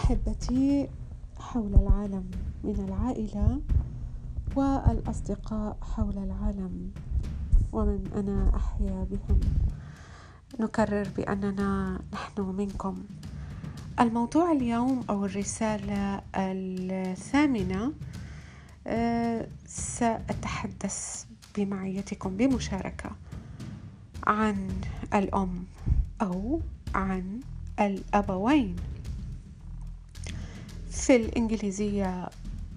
أحبتي حول العالم من العائلة والأصدقاء حول العالم ومن أنا أحيا بهم. نكرر بأننا نحن منكم. الموضوع اليوم أو الرسالة الثامنة أه سأتحدث بمعيتكم بمشاركة عن الأم أو عن الأبوين. في الإنجليزية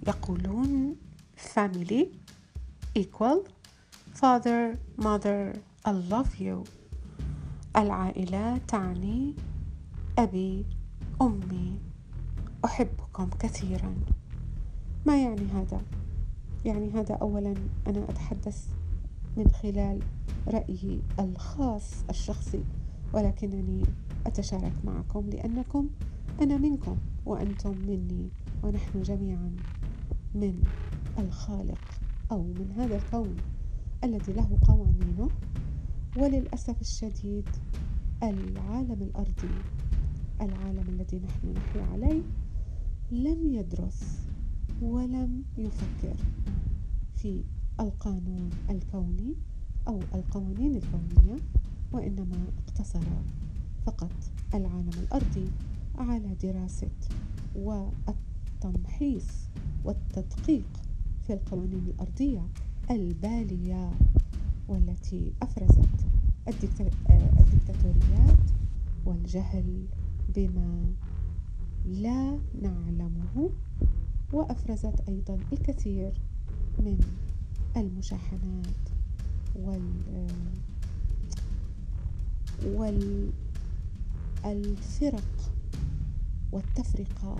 يقولون family equal father mother I love you. العائلة تعني أبي أمي. أحبكم كثيرا. ما يعني هذا؟ يعني هذا أولا أنا أتحدث من خلال رأيي الخاص الشخصي ولكنني أتشارك معكم لأنكم أنا منكم. وأنتم مني ونحن جميعا من الخالق أو من هذا الكون الذي له قوانينه وللأسف الشديد العالم الأرضي العالم الذي نحن نحيا عليه لم يدرس ولم يفكر في القانون الكوني أو القوانين الكونية وإنما اقتصر فقط العالم الأرضي. على دراسة والتمحيص والتدقيق في القوانين الأرضية البالية والتي أفرزت الدكتاتوريات والجهل بما لا نعلمه وأفرزت أيضا الكثير من المشاحنات وال والفرق والتفرقة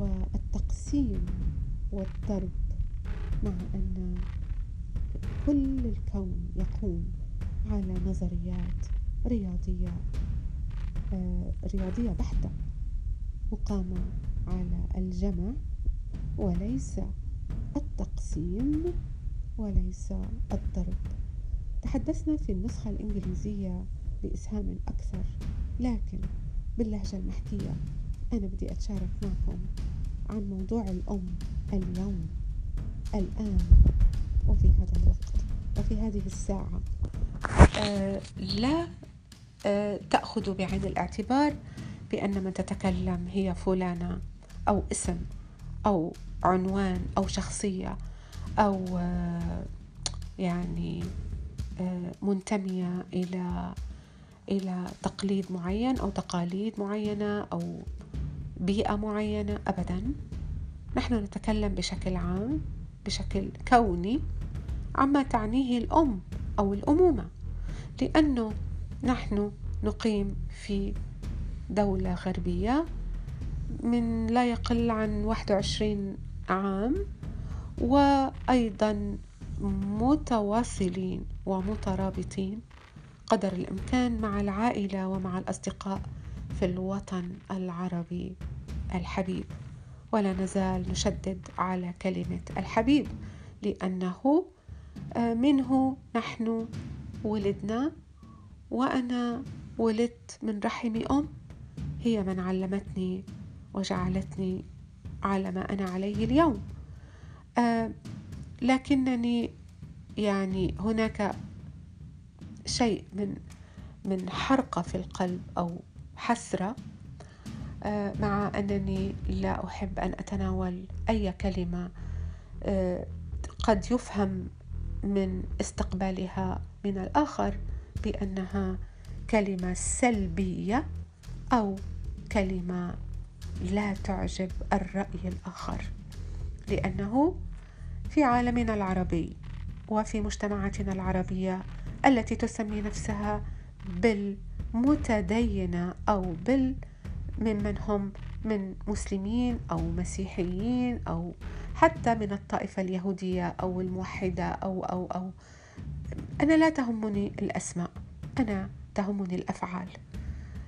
والتقسيم والضرب مع أن كل الكون يقوم على نظريات رياضية آه، رياضية بحتة مقامة على الجمع وليس التقسيم وليس الضرب تحدثنا في النسخة الإنجليزية بإسهام أكثر لكن باللهجة المحكية أنا بدي أتشارك معكم عن موضوع الأم اليوم الآن وفي هذا الوقت وفي هذه الساعة. آه لا آه تأخذ بعين الاعتبار بأن من تتكلم هي فلانة أو اسم أو عنوان أو شخصية أو آه يعني آه منتمية إلى إلى تقليد معين أو تقاليد معينة أو بيئة معينة أبدا. نحن نتكلم بشكل عام بشكل كوني عما تعنيه الأم أو الأمومة لأنه نحن نقيم في دولة غربية من لا يقل عن 21 عام وأيضا متواصلين ومترابطين قدر الإمكان مع العائلة ومع الأصدقاء في الوطن العربي الحبيب. ولا نزال نشدد على كلمة الحبيب لأنه آه، منه نحن ولدنا وأنا ولدت من رحم أم هي من علمتني وجعلتني على ما أنا عليه اليوم. آه، لكنني يعني هناك شيء من من حرقة في القلب أو حسرة آه، مع أنني لا أحب أن أتناول أي كلمة آه، قد يفهم من استقبالها من الآخر بأنها كلمة سلبية أو كلمة لا تعجب الرأي الآخر لأنه في عالمنا العربي وفي مجتمعاتنا العربية التي تسمي نفسها بالمتدينة أو بال ممن هم من مسلمين أو مسيحيين أو حتى من الطائفة اليهودية أو الموحدة أو أو أو. أنا لا تهمني الأسماء أنا تهمني الأفعال.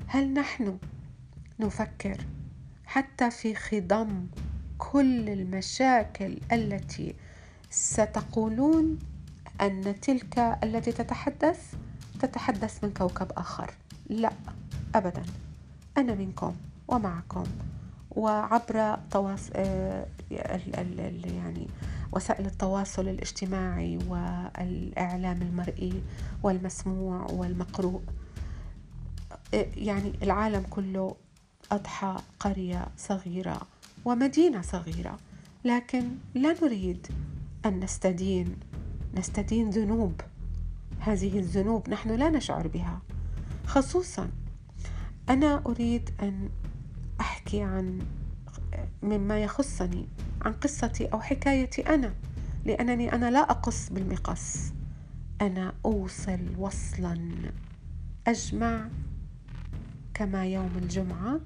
هل نحن نفكر حتى في خضم كل المشاكل التي ستقولون؟ أن تلك التي تتحدث تتحدث من كوكب آخر. لا أبدا. أنا منكم ومعكم. وعبر تواصل آه، يعني وسائل التواصل الاجتماعي والإعلام المرئي والمسموع والمقروء. آه، يعني العالم كله أضحى قرية صغيرة ومدينة صغيرة. لكن لا نريد أن نستدين نستدين ذنوب. هذه الذنوب نحن لا نشعر بها. خصوصا أنا أريد أن أحكي عن مما يخصني عن قصتي أو حكايتي أنا لأنني أنا لا أقص بالمقص. أنا أوصل وصلا. أجمع كما يوم الجمعة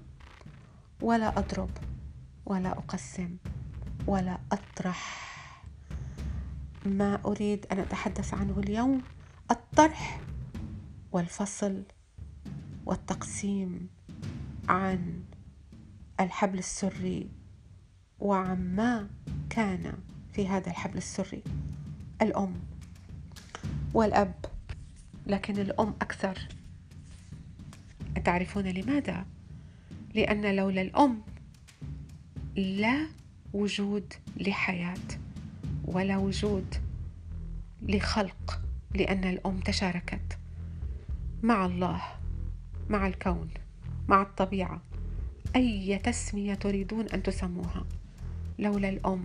ولا أضرب ولا أقسم ولا أطرح. ما أريد أن أتحدث عنه اليوم الطرح والفصل والتقسيم عن الحبل السري وعما كان في هذا الحبل السري. الأم والأب لكن الأم أكثر. أتعرفون لماذا؟ لأن لولا الأم لا وجود لحياة. ولا وجود لخلق لأن الأم تشاركت مع الله مع الكون مع الطبيعة. أي تسمية تريدون أن تسموها؟ لولا الأم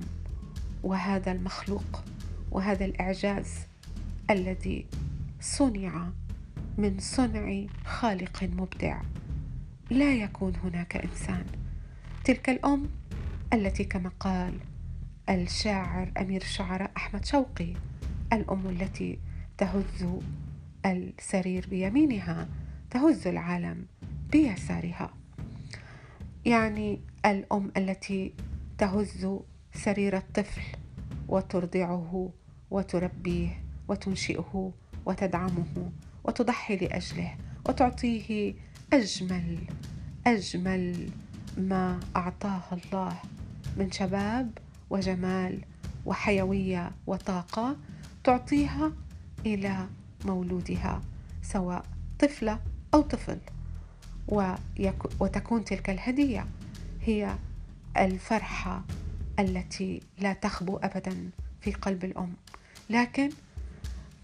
وهذا المخلوق وهذا الإعجاز الذي صنع من صنع خالق مبدع. لا يكون هناك إنسان. تلك الأم التي كما قال الشاعر أمير الشعراء أحمد شوقي الأم التي تهز السرير بيمينها تهز العالم بيسارها. يعني الأم التي تهز سرير الطفل وترضعه وتربيه وتنشئه وتدعمه وتضحي لأجله وتعطيه أجمل أجمل ما أعطاه الله من شباب وجمال وحيوية وطاقة تعطيها إلى مولودها سواء طفلة أو طفل. وتكون تلك الهدية هي الفرحة التي لا تخبو ابدا في قلب الأم. لكن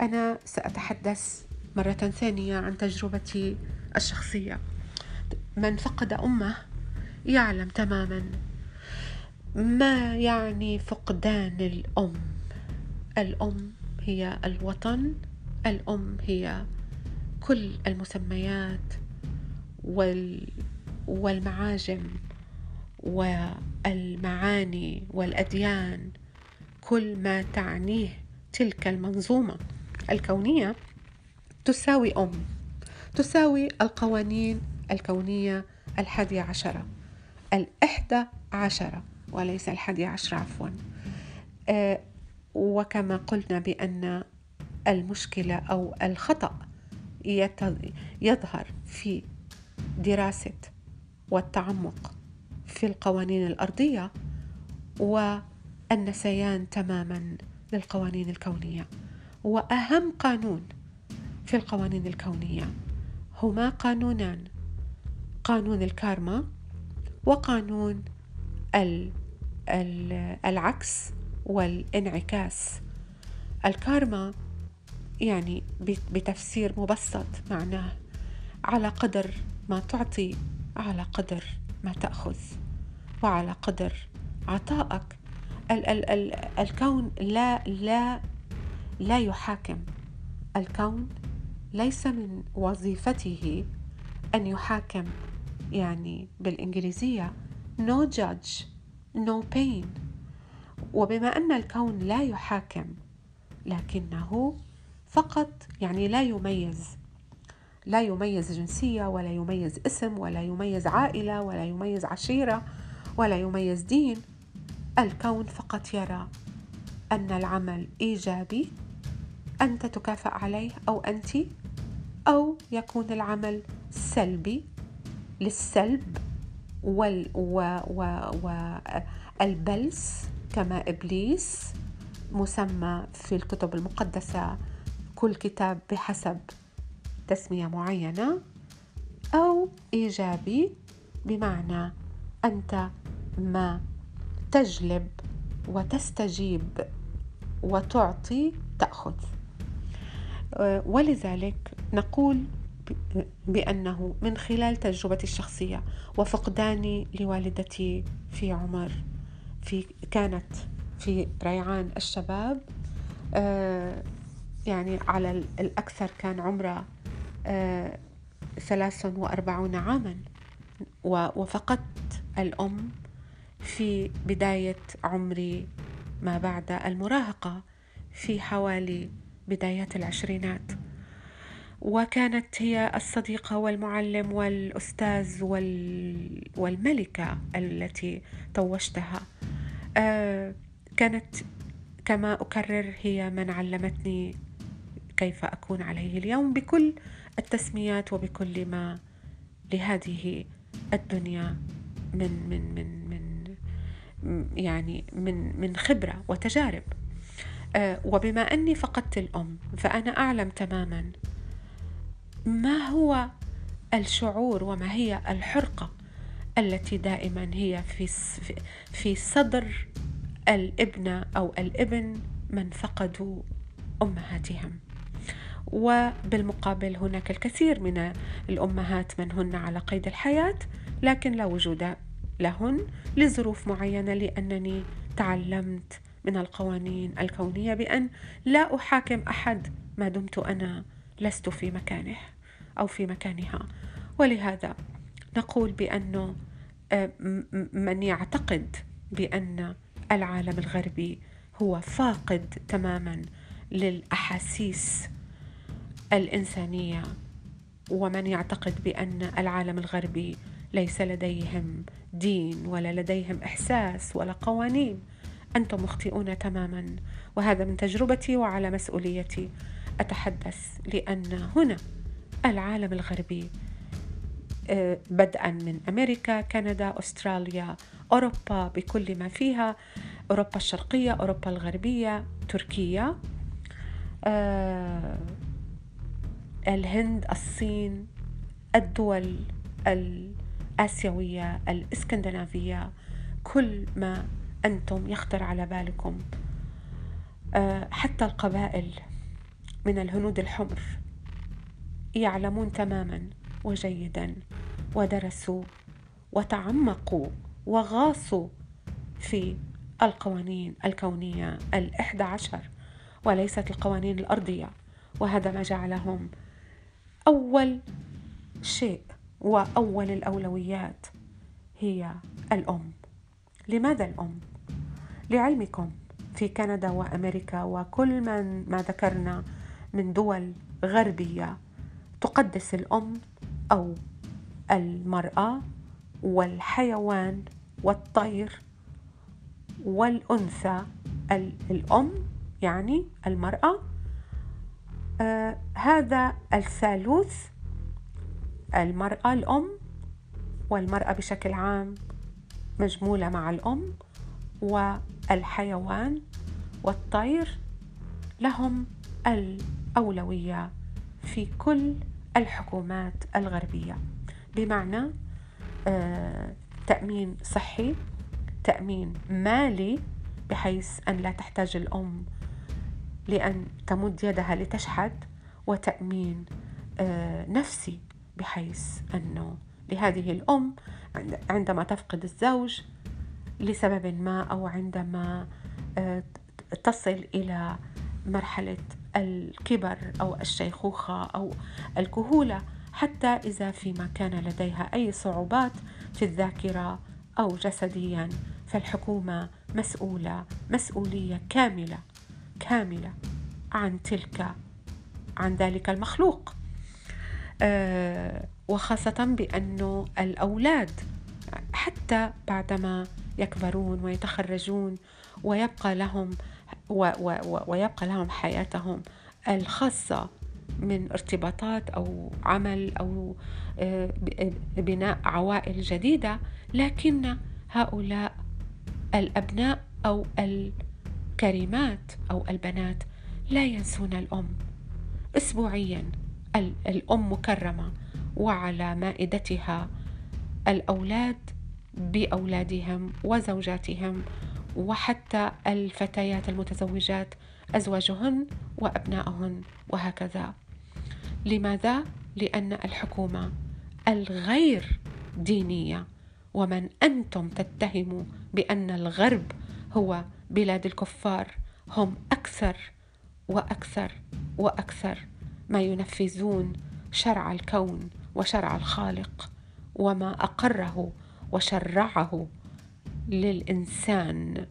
أنا سأتحدث مرة ثانية عن تجربتي الشخصية. من فقد أمه يعلم تماما ما يعني فقدان الأم؟ الأم هي الوطن الأم هي كل المسميات وال والمعاجم والمعاني والأديان كل ما تعنيه تلك المنظومة الكونية تساوي أم تساوي القوانين الكونية الحادية عشرة الإحدى عشرة. وليس الحادية عشرة عفوا. آه وكما قلنا بأن المشكلة أو الخطأ يظهر في دراسة والتعمق في القوانين الأرضية والنسيان تماما للقوانين الكونية. وأهم قانون في القوانين الكونية هما قانونان قانون الكارما وقانون العكس والانعكاس. الكارما يعني بتفسير مبسط معناه على قدر ما تعطي على قدر ما تأخذ وعلى قدر عطائك. ال- ال- ال- الكون لا لا لا يحاكم. الكون ليس من وظيفته أن يحاكم يعني بالإنجليزية no judge. No pain. وبما أن الكون لا يحاكم لكنه فقط يعني لا يميز. لا يميز جنسية ولا يميز اسم ولا يميز عائلة ولا يميز عشيرة ولا يميز دين. الكون فقط يرى أن العمل إيجابي أنت تكافئ عليه أو أنت أو يكون العمل سلبي للسلب. وال و و والبلس كما إبليس مسمى في الكتب المقدسة كل كتاب بحسب تسمية معينة أو إيجابي بمعنى أنت ما تجلب وتستجيب وتعطي تأخذ. ولذلك نقول بأنه من خلال تجربتي الشخصية وفقداني لوالدتي في عمر في كانت في ريعان الشباب آه، يعني على الأكثر كان عمره آه، ثلاث وأربعون عاما. وفقدت الأم في بداية عمري ما بعد المراهقة في حوالي بدايات العشرينات. وكانت هي الصديقة والمعلم والأستاذ والملكة التي توجتها آه، كانت كما أكرر هي من علمتني كيف أكون عليه اليوم بكل التسميات وبكل ما لهذه الدنيا من من من من يعني من من خبرة وتجارب. آه، وبما أني فقدت الأم فأنا أعلم تماما ما هو الشعور وما هي الحرقة التي دائما هي في في صدر الابنة أو الابن من فقدوا أمهاتهم. وبالمقابل هناك الكثير من الأمهات من هن على قيد الحياة لكن لا وجود لهن لظروف معينة لأنني تعلمت من القوانين الكونية بأن لا أحاكم أحد ما دمت أنا لست في مكانه أو في مكانها. ولهذا نقول بأنه آه، من يعتقد بأن العالم الغربي هو فاقد تماما للأحاسيس الإنسانية ومن يعتقد بأن العالم الغربي ليس لديهم دين ولا لديهم إحساس ولا قوانين أنتم مخطئون تماما. وهذا من تجربتي وعلى مسؤوليتي. أتحدث لأن هنا العالم الغربي آه، بدءا من أمريكا كندا أستراليا أوروبا بكل ما فيها أوروبا الشرقية أوروبا الغربية تركيا آه، الهند الصين الدول الآسيوية الإسكندنافية كل ما أنتم يخطر على بالكم آه، حتى القبائل. من الهنود الحمر. يعلمون تماما وجيدا ودرسوا وتعمقوا وغاصوا في القوانين الكونية الإحدى عشر وليست القوانين الأرضية. وهذا ما جعلهم أول شيء وأول الأولويات هي الأم. لماذا الأم؟ لعلمكم في كندا وأمريكا وكل من ما ذكرنا من دول غربية تقدس الأم أو المرأة والحيوان والطير والأنثى. الأم يعني المرأة. آه هذا الثالوث المرأة الأم والمرأة بشكل عام مجمولة مع الأم والحيوان والطير. لهم الأولوية في كل الحكومات الغربية. بمعنى آه، تأمين صحي تأمين مالي بحيث أن لا تحتاج الأم لأن تمد يدها لتشحت وتأمين آه، نفسي بحيث أنه لهذه الأم عندما تفقد الزوج لسبب ما أو عندما آه، تصل إلى مرحلة الكبر أو الشيخوخة أو الكهولة حتى إذا فيما كان لديها أي صعوبات في الذاكرة أو جسديا فالحكومة مسؤولة مسؤولية كاملة كاملة عن تلك عن ذلك المخلوق. آه وخاصة بأنه الأولاد حتى بعدما يكبرون ويتخرجون ويبقى لهم و و ويبقى لهم حياتهم الخاصة من ارتباطات أو عمل أو آه، بناء عوائل جديدة لكن هؤلاء الأبناء أو الكريمات أو البنات لا ينسون الأم. أسبوعيا الأم مكرمة وعلى مائدتها الأولاد بأولادهم وزوجاتهم وحتى الفتيات المتزوجات أزواجهن وأبنائهن وهكذا لماذا؟ لأن الحكومة الغير دينية ومن أنتم تتهموا بأن الغرب هو بلاد الكفار هم أكثر وأكثر وأكثر ما ينفذون شرع الكون وشرع الخالق وما أقره وشرعه للإنسان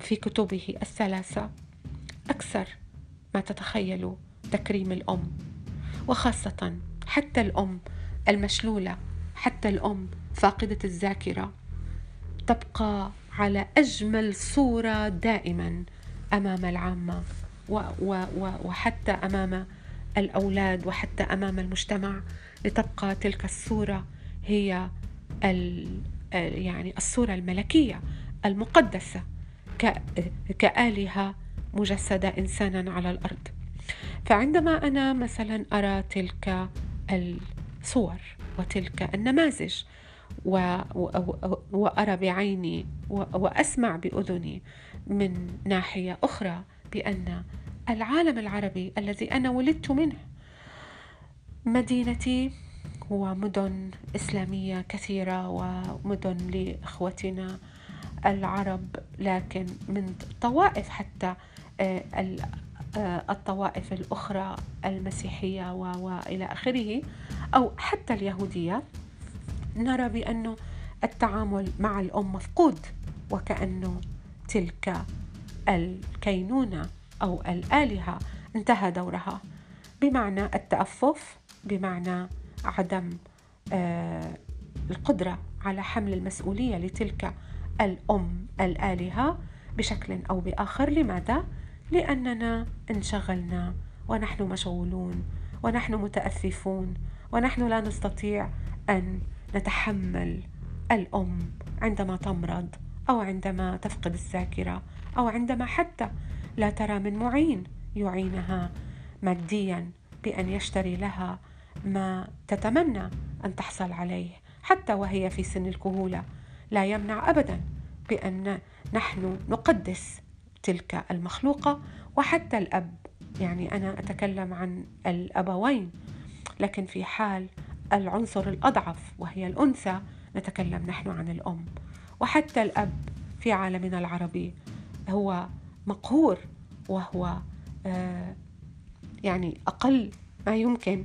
في كتبه الثلاثة أكثر ما تتخيلوا تكريم الأم وخاصة حتى الأم المشلولة حتى الأم فاقدة الذاكرة تبقى على أجمل صورة دائما أمام العامة و و و وحتى أمام الأولاد وحتى أمام المجتمع لتبقى تلك الصورة هي يعني الصورة الملكية المقدسة كآلهة مجسدة إنسانا على الأرض فعندما أنا مثلا أرى تلك الصور وتلك النماذج. وأرى بعيني. وأسمع بأذني من ناحية أخرى بأن العالم العربي الذي أنا ولدت منه مدينتي هو مدن إسلامية كثيرة ومدن لإخوتنا العرب لكن من طوائف حتى آه، آه، الطوائف الأخرى المسيحية وإلى آخره أو حتى اليهودية نرى بأنه التعامل مع الأم مفقود وكأنه تلك الكينونة أو الآلهة انتهى دورها. بمعنى التأفف بمعنى عدم آه، القدرة على حمل المسؤولية لتلك الأم الآلهة بشكل أو بآخر لماذا؟ لأننا انشغلنا ونحن مشغولون ونحن متأففون ونحن لا نستطيع أن نتحمل الأم عندما تمرض أو عندما تفقد الذاكرة أو عندما حتى لا ترى من معين يعينها ماديا بأن يشتري لها ما تتمنى أن تحصل عليه حتى وهي في سن الكهولة. لا يمنع أبدا بأن نحن نقدس تلك المخلوقة وحتى الأب. يعني أنا أتكلم عن الأبوين لكن في حال العنصر الأضعف وهي الأنثى نتكلم نحن عن الأم. وحتى الأب في عالمنا العربي هو مقهور وهو آه يعني أقل ما يمكن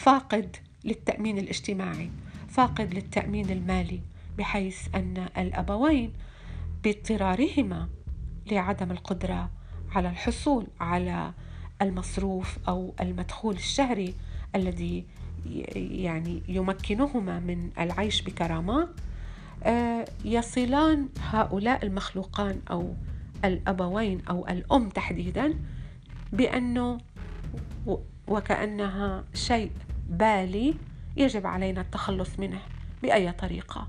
فاقد للتأمين الاجتماعي فاقد للتأمين المالي بحيث أن الأبوين باضطرارهما لعدم القدرة على الحصول على المصروف أو المدخول الشهري الذي يعني يمكنهما من العيش بكرامة. آه، يصلان هؤلاء المخلوقان أو الأبوين أو الأم تحديدا بأنه وكأنها شيء بالي يجب علينا التخلص منه بأي طريقة.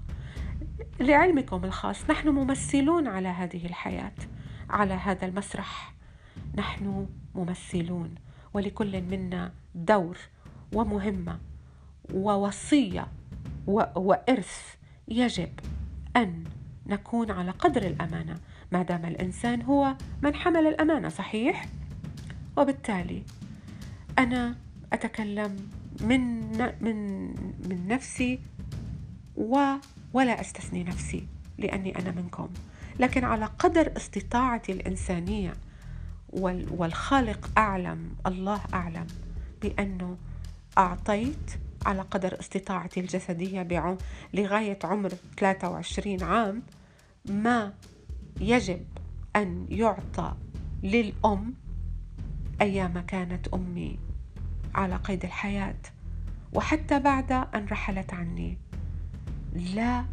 لعلمكم الخاص نحن ممثلون على هذه الحياة على هذا المسرح. نحن ممثلون ولكل منا دور ومهمة ووصية وإرث يجب أن نكون على قدر الأمانة. ما دام الإنسان هو من حمل الأمانة صحيح؟ وبالتالي أنا أتكلم من من من نفسي و ولا أستثني نفسي لأني أنا منكم. لكن على قدر استطاعتي الإنسانية والخالق أعلم الله أعلم بأنه أعطيت على قدر استطاعتي الجسدية لغاية عمر 23 عام ما يجب أن يعطى للأم أيام كانت أمي. على قيد الحياة وحتى بعد أن رحلت عني. لا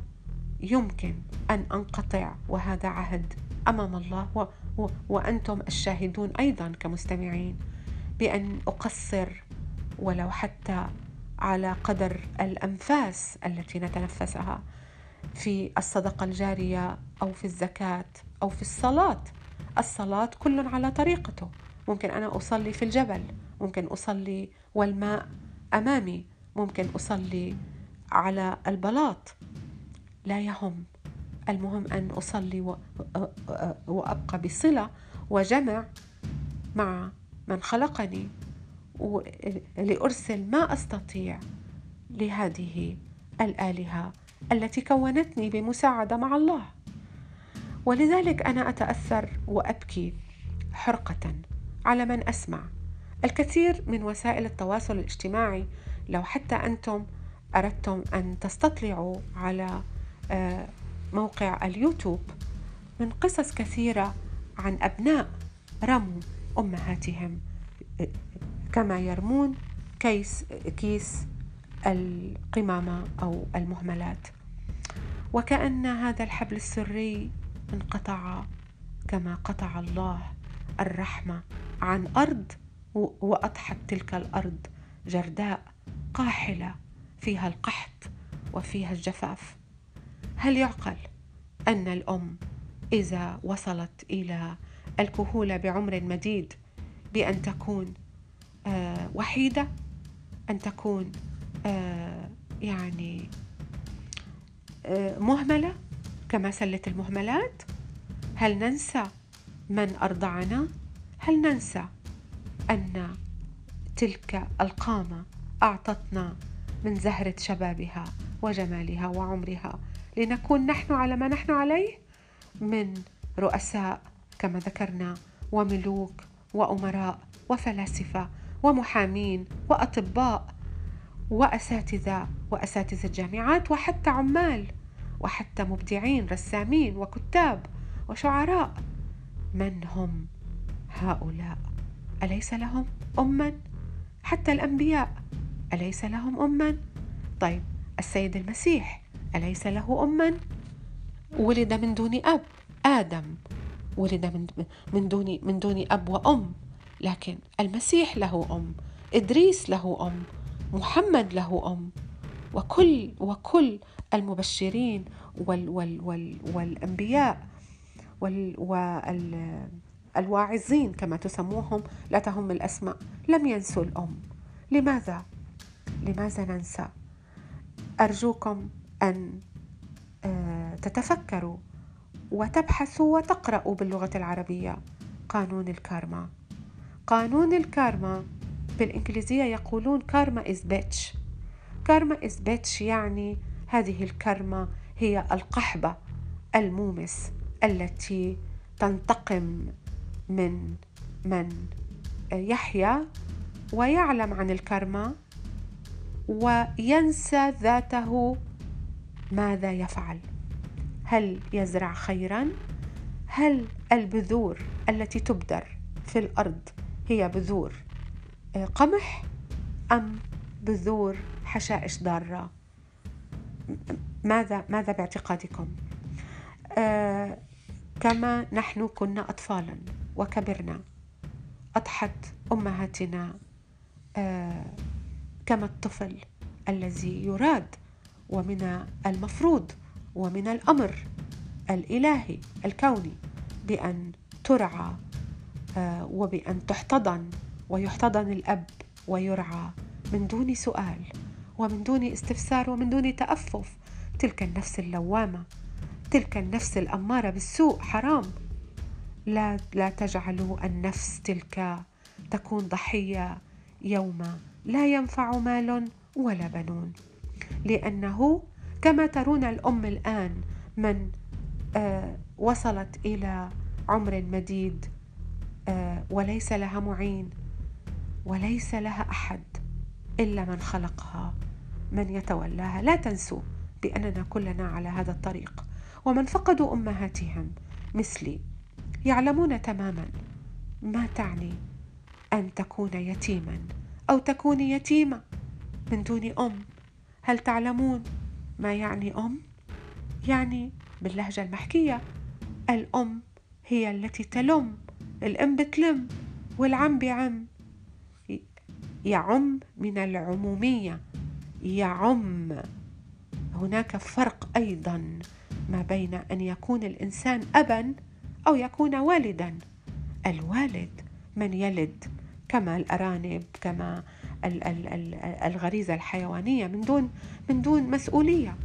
يمكن أن أنقطع وهذا عهد أمام الله و و وأنتم الشاهدون أيضا كمستمعين بأن أقصر ولو حتى على قدر الأنفاس التي نتنفسها في الصدقة الجارية أو في الزكاة أو في الصلاة. الصلاة كل على طريقته. ممكن أنا أصلي في الجبل ممكن أصلي والماء أمامي ممكن أصلي على البلاط. لا يهم. المهم أن أصلي وأبقى بصلة وجمع مع من خلقني لأرسل ما أستطيع لهذه الآلهة التي كونتني بمساعدة مع الله. ولذلك أنا أتأثر وأبكي حرقة على من أسمع الكثير من وسائل التواصل الاجتماعي لو حتى أنتم أردتم أن تستطلعوا على آه، موقع اليوتيوب من قصص كثيرة عن أبناء رموا أمهاتهم كما يرمون كيس كيس القمامة أو المهملات. وكأن هذا الحبل السري انقطع كما قطع الله الرحمة عن أرض وأضحت تلك الأرض جرداء قاحلة فيها القحط وفيها الجفاف. هل يعقل أن الأم إذا وصلت إلى الكهولة بعمر مديد بأن تكون آه، وحيدة؟ أن تكون آه، يعني آه، مهملة كما سلت المهملات؟ هل ننسى من أرضعنا؟ هل ننسى أن تلك القامة أعطتنا من زهرة شبابها وجمالها وعمرها. لنكون نحن على ما نحن عليه من رؤساء كما ذكرنا وملوك وأمراء وفلاسفة ومحامين وأطباء وأساتذة وأساتذة جامعات وحتى عمال وحتى مبدعين رسامين وكتاب وشعراء. من هم هؤلاء؟ أليس لهم اما؟ حتى الأنبياء أليس لهم اما؟ طيب السيد المسيح أليس له اما؟ ولد من دون أب آدم. ولد من من دون من دون أب وأم. لكن المسيح له أم إدريس له أم محمد له أم. وكل وكل المبشرين وال وال وال والأنبياء وال وال الواعظين كما تسموهم لا تهم الأسماء. لم ينسوا الأم. لماذا؟ لماذا ننسى؟ أرجوكم أن آه، تتفكروا وتبحثوا وتقرأوا باللغة العربية. قانون الكارما. قانون الكارما بالإنجليزية يقولون karma is bitch karma is bitch يعني هذه الكارما هي القحبة المومس التي تنتقم من من يحيا ويعلم عن الكارما وينسى ذاته ماذا يفعل. هل يزرع خيرا؟ هل البذور التي تبذر في الأرض هي بذور آه، قمح أم بذور حشائش ضارة؟ ماذا ماذا باعتقادكم؟ آه كما نحن كنا اطفالا. وكبرنا. أضحت أمهاتنا آه كما الطفل الذي يراد ومن المفروض ومن الأمر الإلهي الكوني بأن ترعى آه، وبأن تحتضن ويحتضن الأب ويرعى من دون سؤال ومن دون استفسار ومن دون تأفف. تلك النفس اللوامة تلك النفس الأمارة بالسوء حرام. لا لا تجعلوا النفس تلك تكون ضحية يوم لا ينفع مال ولا بنون. لأنه كما ترون الأم الآن من آه وصلت إلى عمر مديد آه وليس لها معين وليس لها أحد إلا من خلقها من يتولاها. لا تنسوا بأننا كلنا على هذا الطريق. ومن فقدوا أمهاتهم مثلي. يعلمون تماما ما تعني أن تكون يتيما أو تكون يتيمة من دون أم. هل تعلمون ما يعني أم؟ يعني باللهجة المحكية الأم هي التي تلم الأم بتلم والعم بعم. يعم من العمومية. يعم. هناك فرق أيضا ما بين أن يكون الإنسان أبا أو يكون والدا. الوالد من يلد كما الأرانب كما الغريزة الحيوانية من دون من دون مسؤولية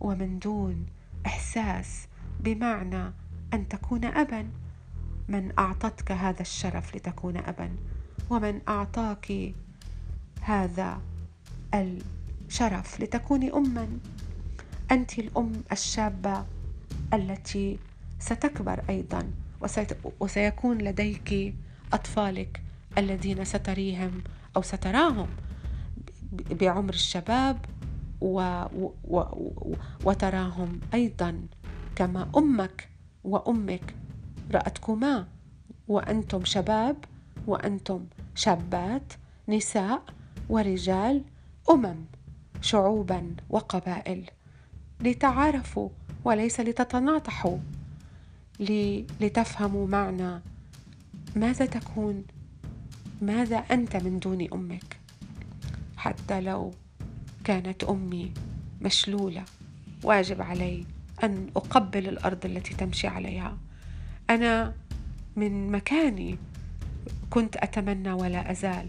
ومن دون إحساس بمعنى أن تكون أبا. من أعطتك هذا الشرف لتكون أبا ومن أعطاك هذا الشرف لتكوني أما. أنت الأم الشابة التي ستكبر أيضا وسيكون لديك أطفالك الذين ستريهم أو ستراهم بعمر الشباب و و و وتراهم أيضا. كما أمك وأمك رأتكما وأنتم شباب وأنتم شابات نساء ورجال أمم شعوبا وقبائل. لتعارفوا وليس لتتناطحوا. لتفهموا معنى ماذا تكون ماذا أنت من دون أمك؟ حتى لو كانت أمي مشلولة واجب علي أن أقبل الأرض التي تمشي عليها. أنا من مكاني كنت أتمنى ولا أزال.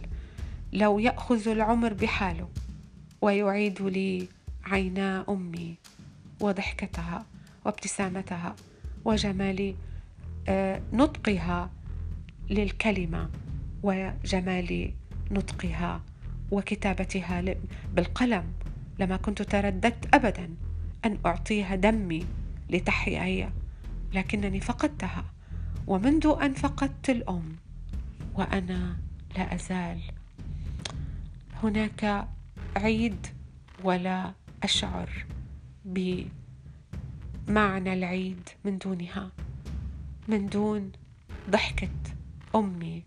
لو يأخذ العمر بحاله ويعيد لي عينا أمي وضحكتها وابتسامتها وجمال آه، نطقها للكلمة وجمال نطقها وكتابتها بالقلم لما كنت ترددت ابدا أن أعطيها دمي لتحيا هي لكنني فقدتها ومنذ أن فقدت الأم وأنا لا أزال. هناك عيد ولا أشعر بمعنى العيد من دونها. من دون ضحكة أمي.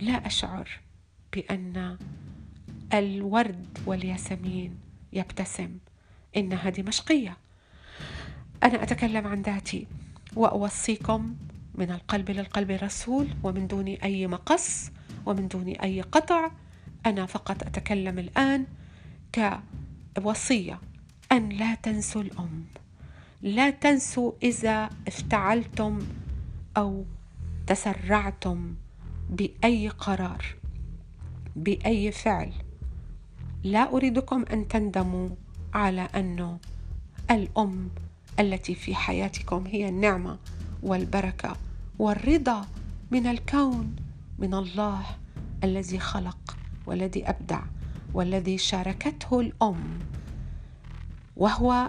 لا أشعر بأن الورد والياسمين يبتسم. إنها دمشقية. أنا أتكلم عن ذاتي. وأوصيكم من القلب للقلب رسول ومن دون أي مقص ومن دون أي قطع. أنا فقط أتكلم الآن كوصية. أن لا تنسوا الأم. لا تنسوا إذا افتعلتم أو تسرعتم بأي قرار بأي فعل. لا أريدكم أن تندموا على انه الأم التي في حياتكم هي النعمة والبركة والرضا من الكون من الله الذي خلق والذي أبدع والذي شاركته الأم وهو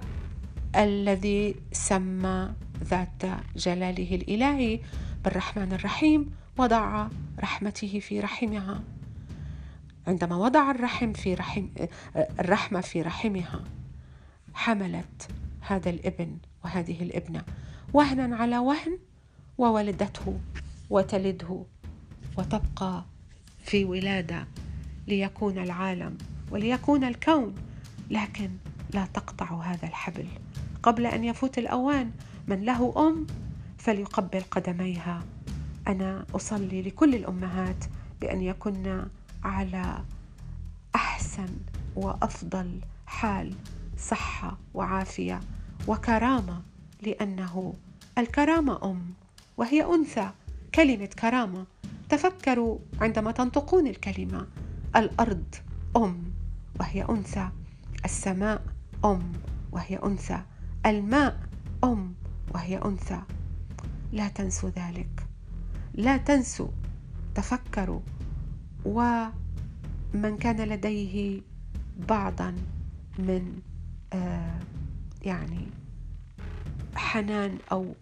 الذي سمى ذات جلاله الإلهي بالرحمن الرحيم وضع رحمته في رحمها. عندما وضع الرحم في رحم الرحمة في رحمها حملت هذا الابن وهذه الابنة وهنا على وهن وولدته وتلده وتبقى في ولادة ليكون العالم وليكون الكون لكن لا تقطع هذا الحبل. قبل أن يفوت الأوان. من له أم فليقبل قدميها. أنا أصلي لكل الأمهات بأن يكن على أحسن وأفضل حال صحة وعافية وكرامة لأنه الكرامة أم وهي أنثى. كلمة كرامة تفكروا عندما تنطقون الكلمة. الأرض أم وهي أنثى. السماء أم وهي أنثى. الماء أم وهي أنثى. لا تنسوا ذلك. لا تنسوا تفكروا. ومن كان لديه بعضا من آه يعني حنان أو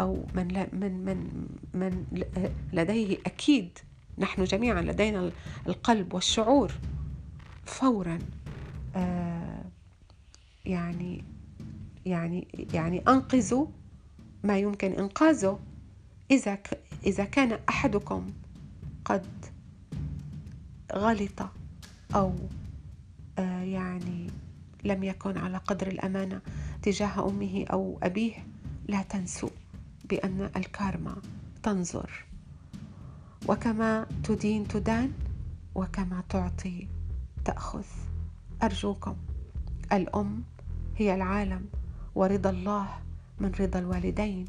أو من من من من لديه أكيد. نحن جميعا لدينا القلب والشعور فورا آه يعني يعني يعني أنقذوا ما يمكن إنقاذه. إذا إذا كان أحدكم قد غلط أو آه يعني لم يكن على قدر الأمانة تجاه أمه أو أبيه لا تنسوا بأن الكارما تنظر. وكما تدين تدان وكما تعطي تأخذ. أرجوكم الأم هي العالم ورضا الله من رضا الوالدين.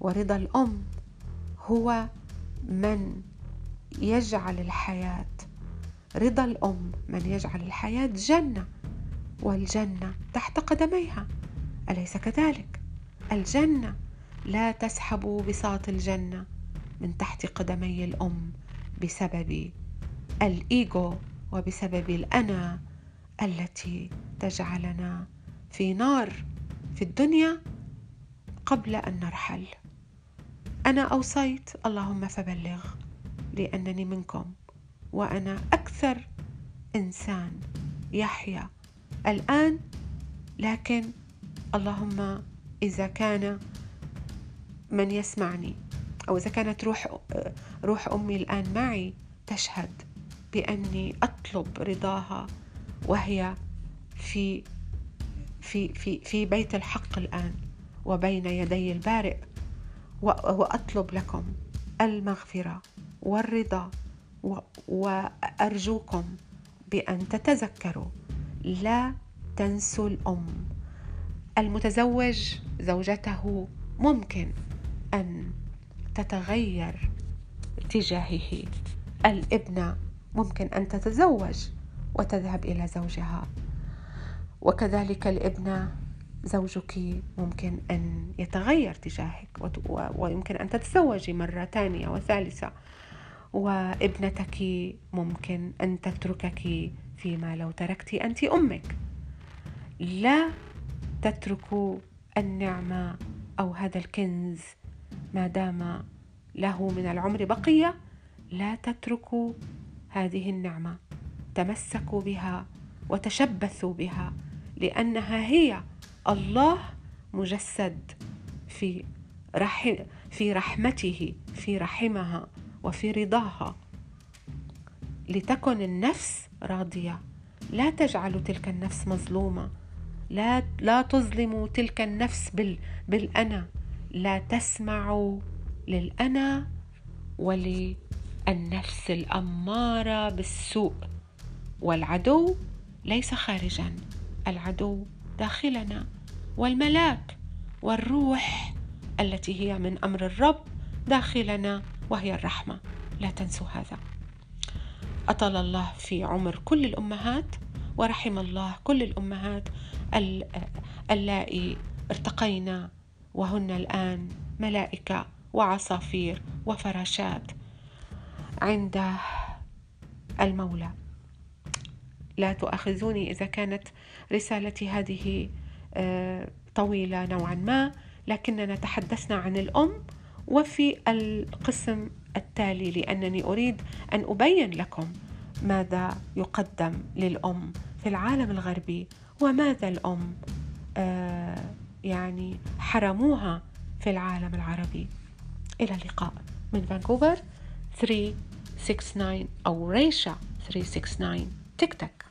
ورضا الأم هو من يجعل الحياة. رضا الأم من يجعل الحياة جنة والجنة تحت قدميها. أليس كذلك؟ الجنة لا تسحب بساط الجنة من تحت قدمي الأم بسبب الإيجو وبسبب الأنا التي تجعلنا في نار. في الدنيا قبل أن نرحل. أنا أوصيت اللهم فبلغ لأنني منكم وأنا أكثر إنسان يحيا الآن. لكن اللهم إذا كان من يسمعني أو إذا كانت روح روح أمي الآن معي تشهد بأني أطلب رضاها وهي في في في في بيت الحق الآن وبين يدي البارئ وأطلب لكم المغفرة والرضا وأرجوكم بأن تتذكروا. لا تنسوا الأم. المتزوج زوجته ممكن أن تتغير تجاهه. الابنة ممكن أن تتزوج وتذهب إلى زوجها. وكذلك الابنة زوجك ممكن أن يتغير تجاهك ويمكن أن تتزوجي مرة ثانية وثالثة. وابنتك ممكن أن تتركك فيما لو تركت أنت أمك. لا تتركوا النعمة أو هذا الكنز ما دام له من العمر بقية. لا تتركوا هذه النعمة. تمسكوا بها وتشبثوا بها لأنها هي الله مجسد في رحم في رحمته في رحمها وفي رضاها. لتكن النفس راضية. لا تجعلوا تلك النفس مظلومة. لا لا تظلموا تلك النفس بال بالأنا. لا تسمعوا للأنا وللنفس الأمارة بالسوء والعدو ليس خارجا. العدو داخلنا والملاك والروح التي هي من أمر الرب داخلنا وهي الرحمة. لا تنسوا هذا. أطال الله في عمر كل الأمهات ورحم الله كل الأمهات اللائي ارتقينا وهن الآن ملائكة وعصافير وفراشات عند المولى. لا تؤاخذوني إذا كانت رسالتي هذه آه، طويلة نوعا ما. لكننا تحدثنا عن الأم وفي القسم التالي لأنني أريد أن أبين لكم ماذا يقدم للأم في العالم الغربي وماذا الأم آه، يعني حرموها في العالم العربي. إلى اللقاء. من فانكوفر 369 أو ريشا 369 تيك تك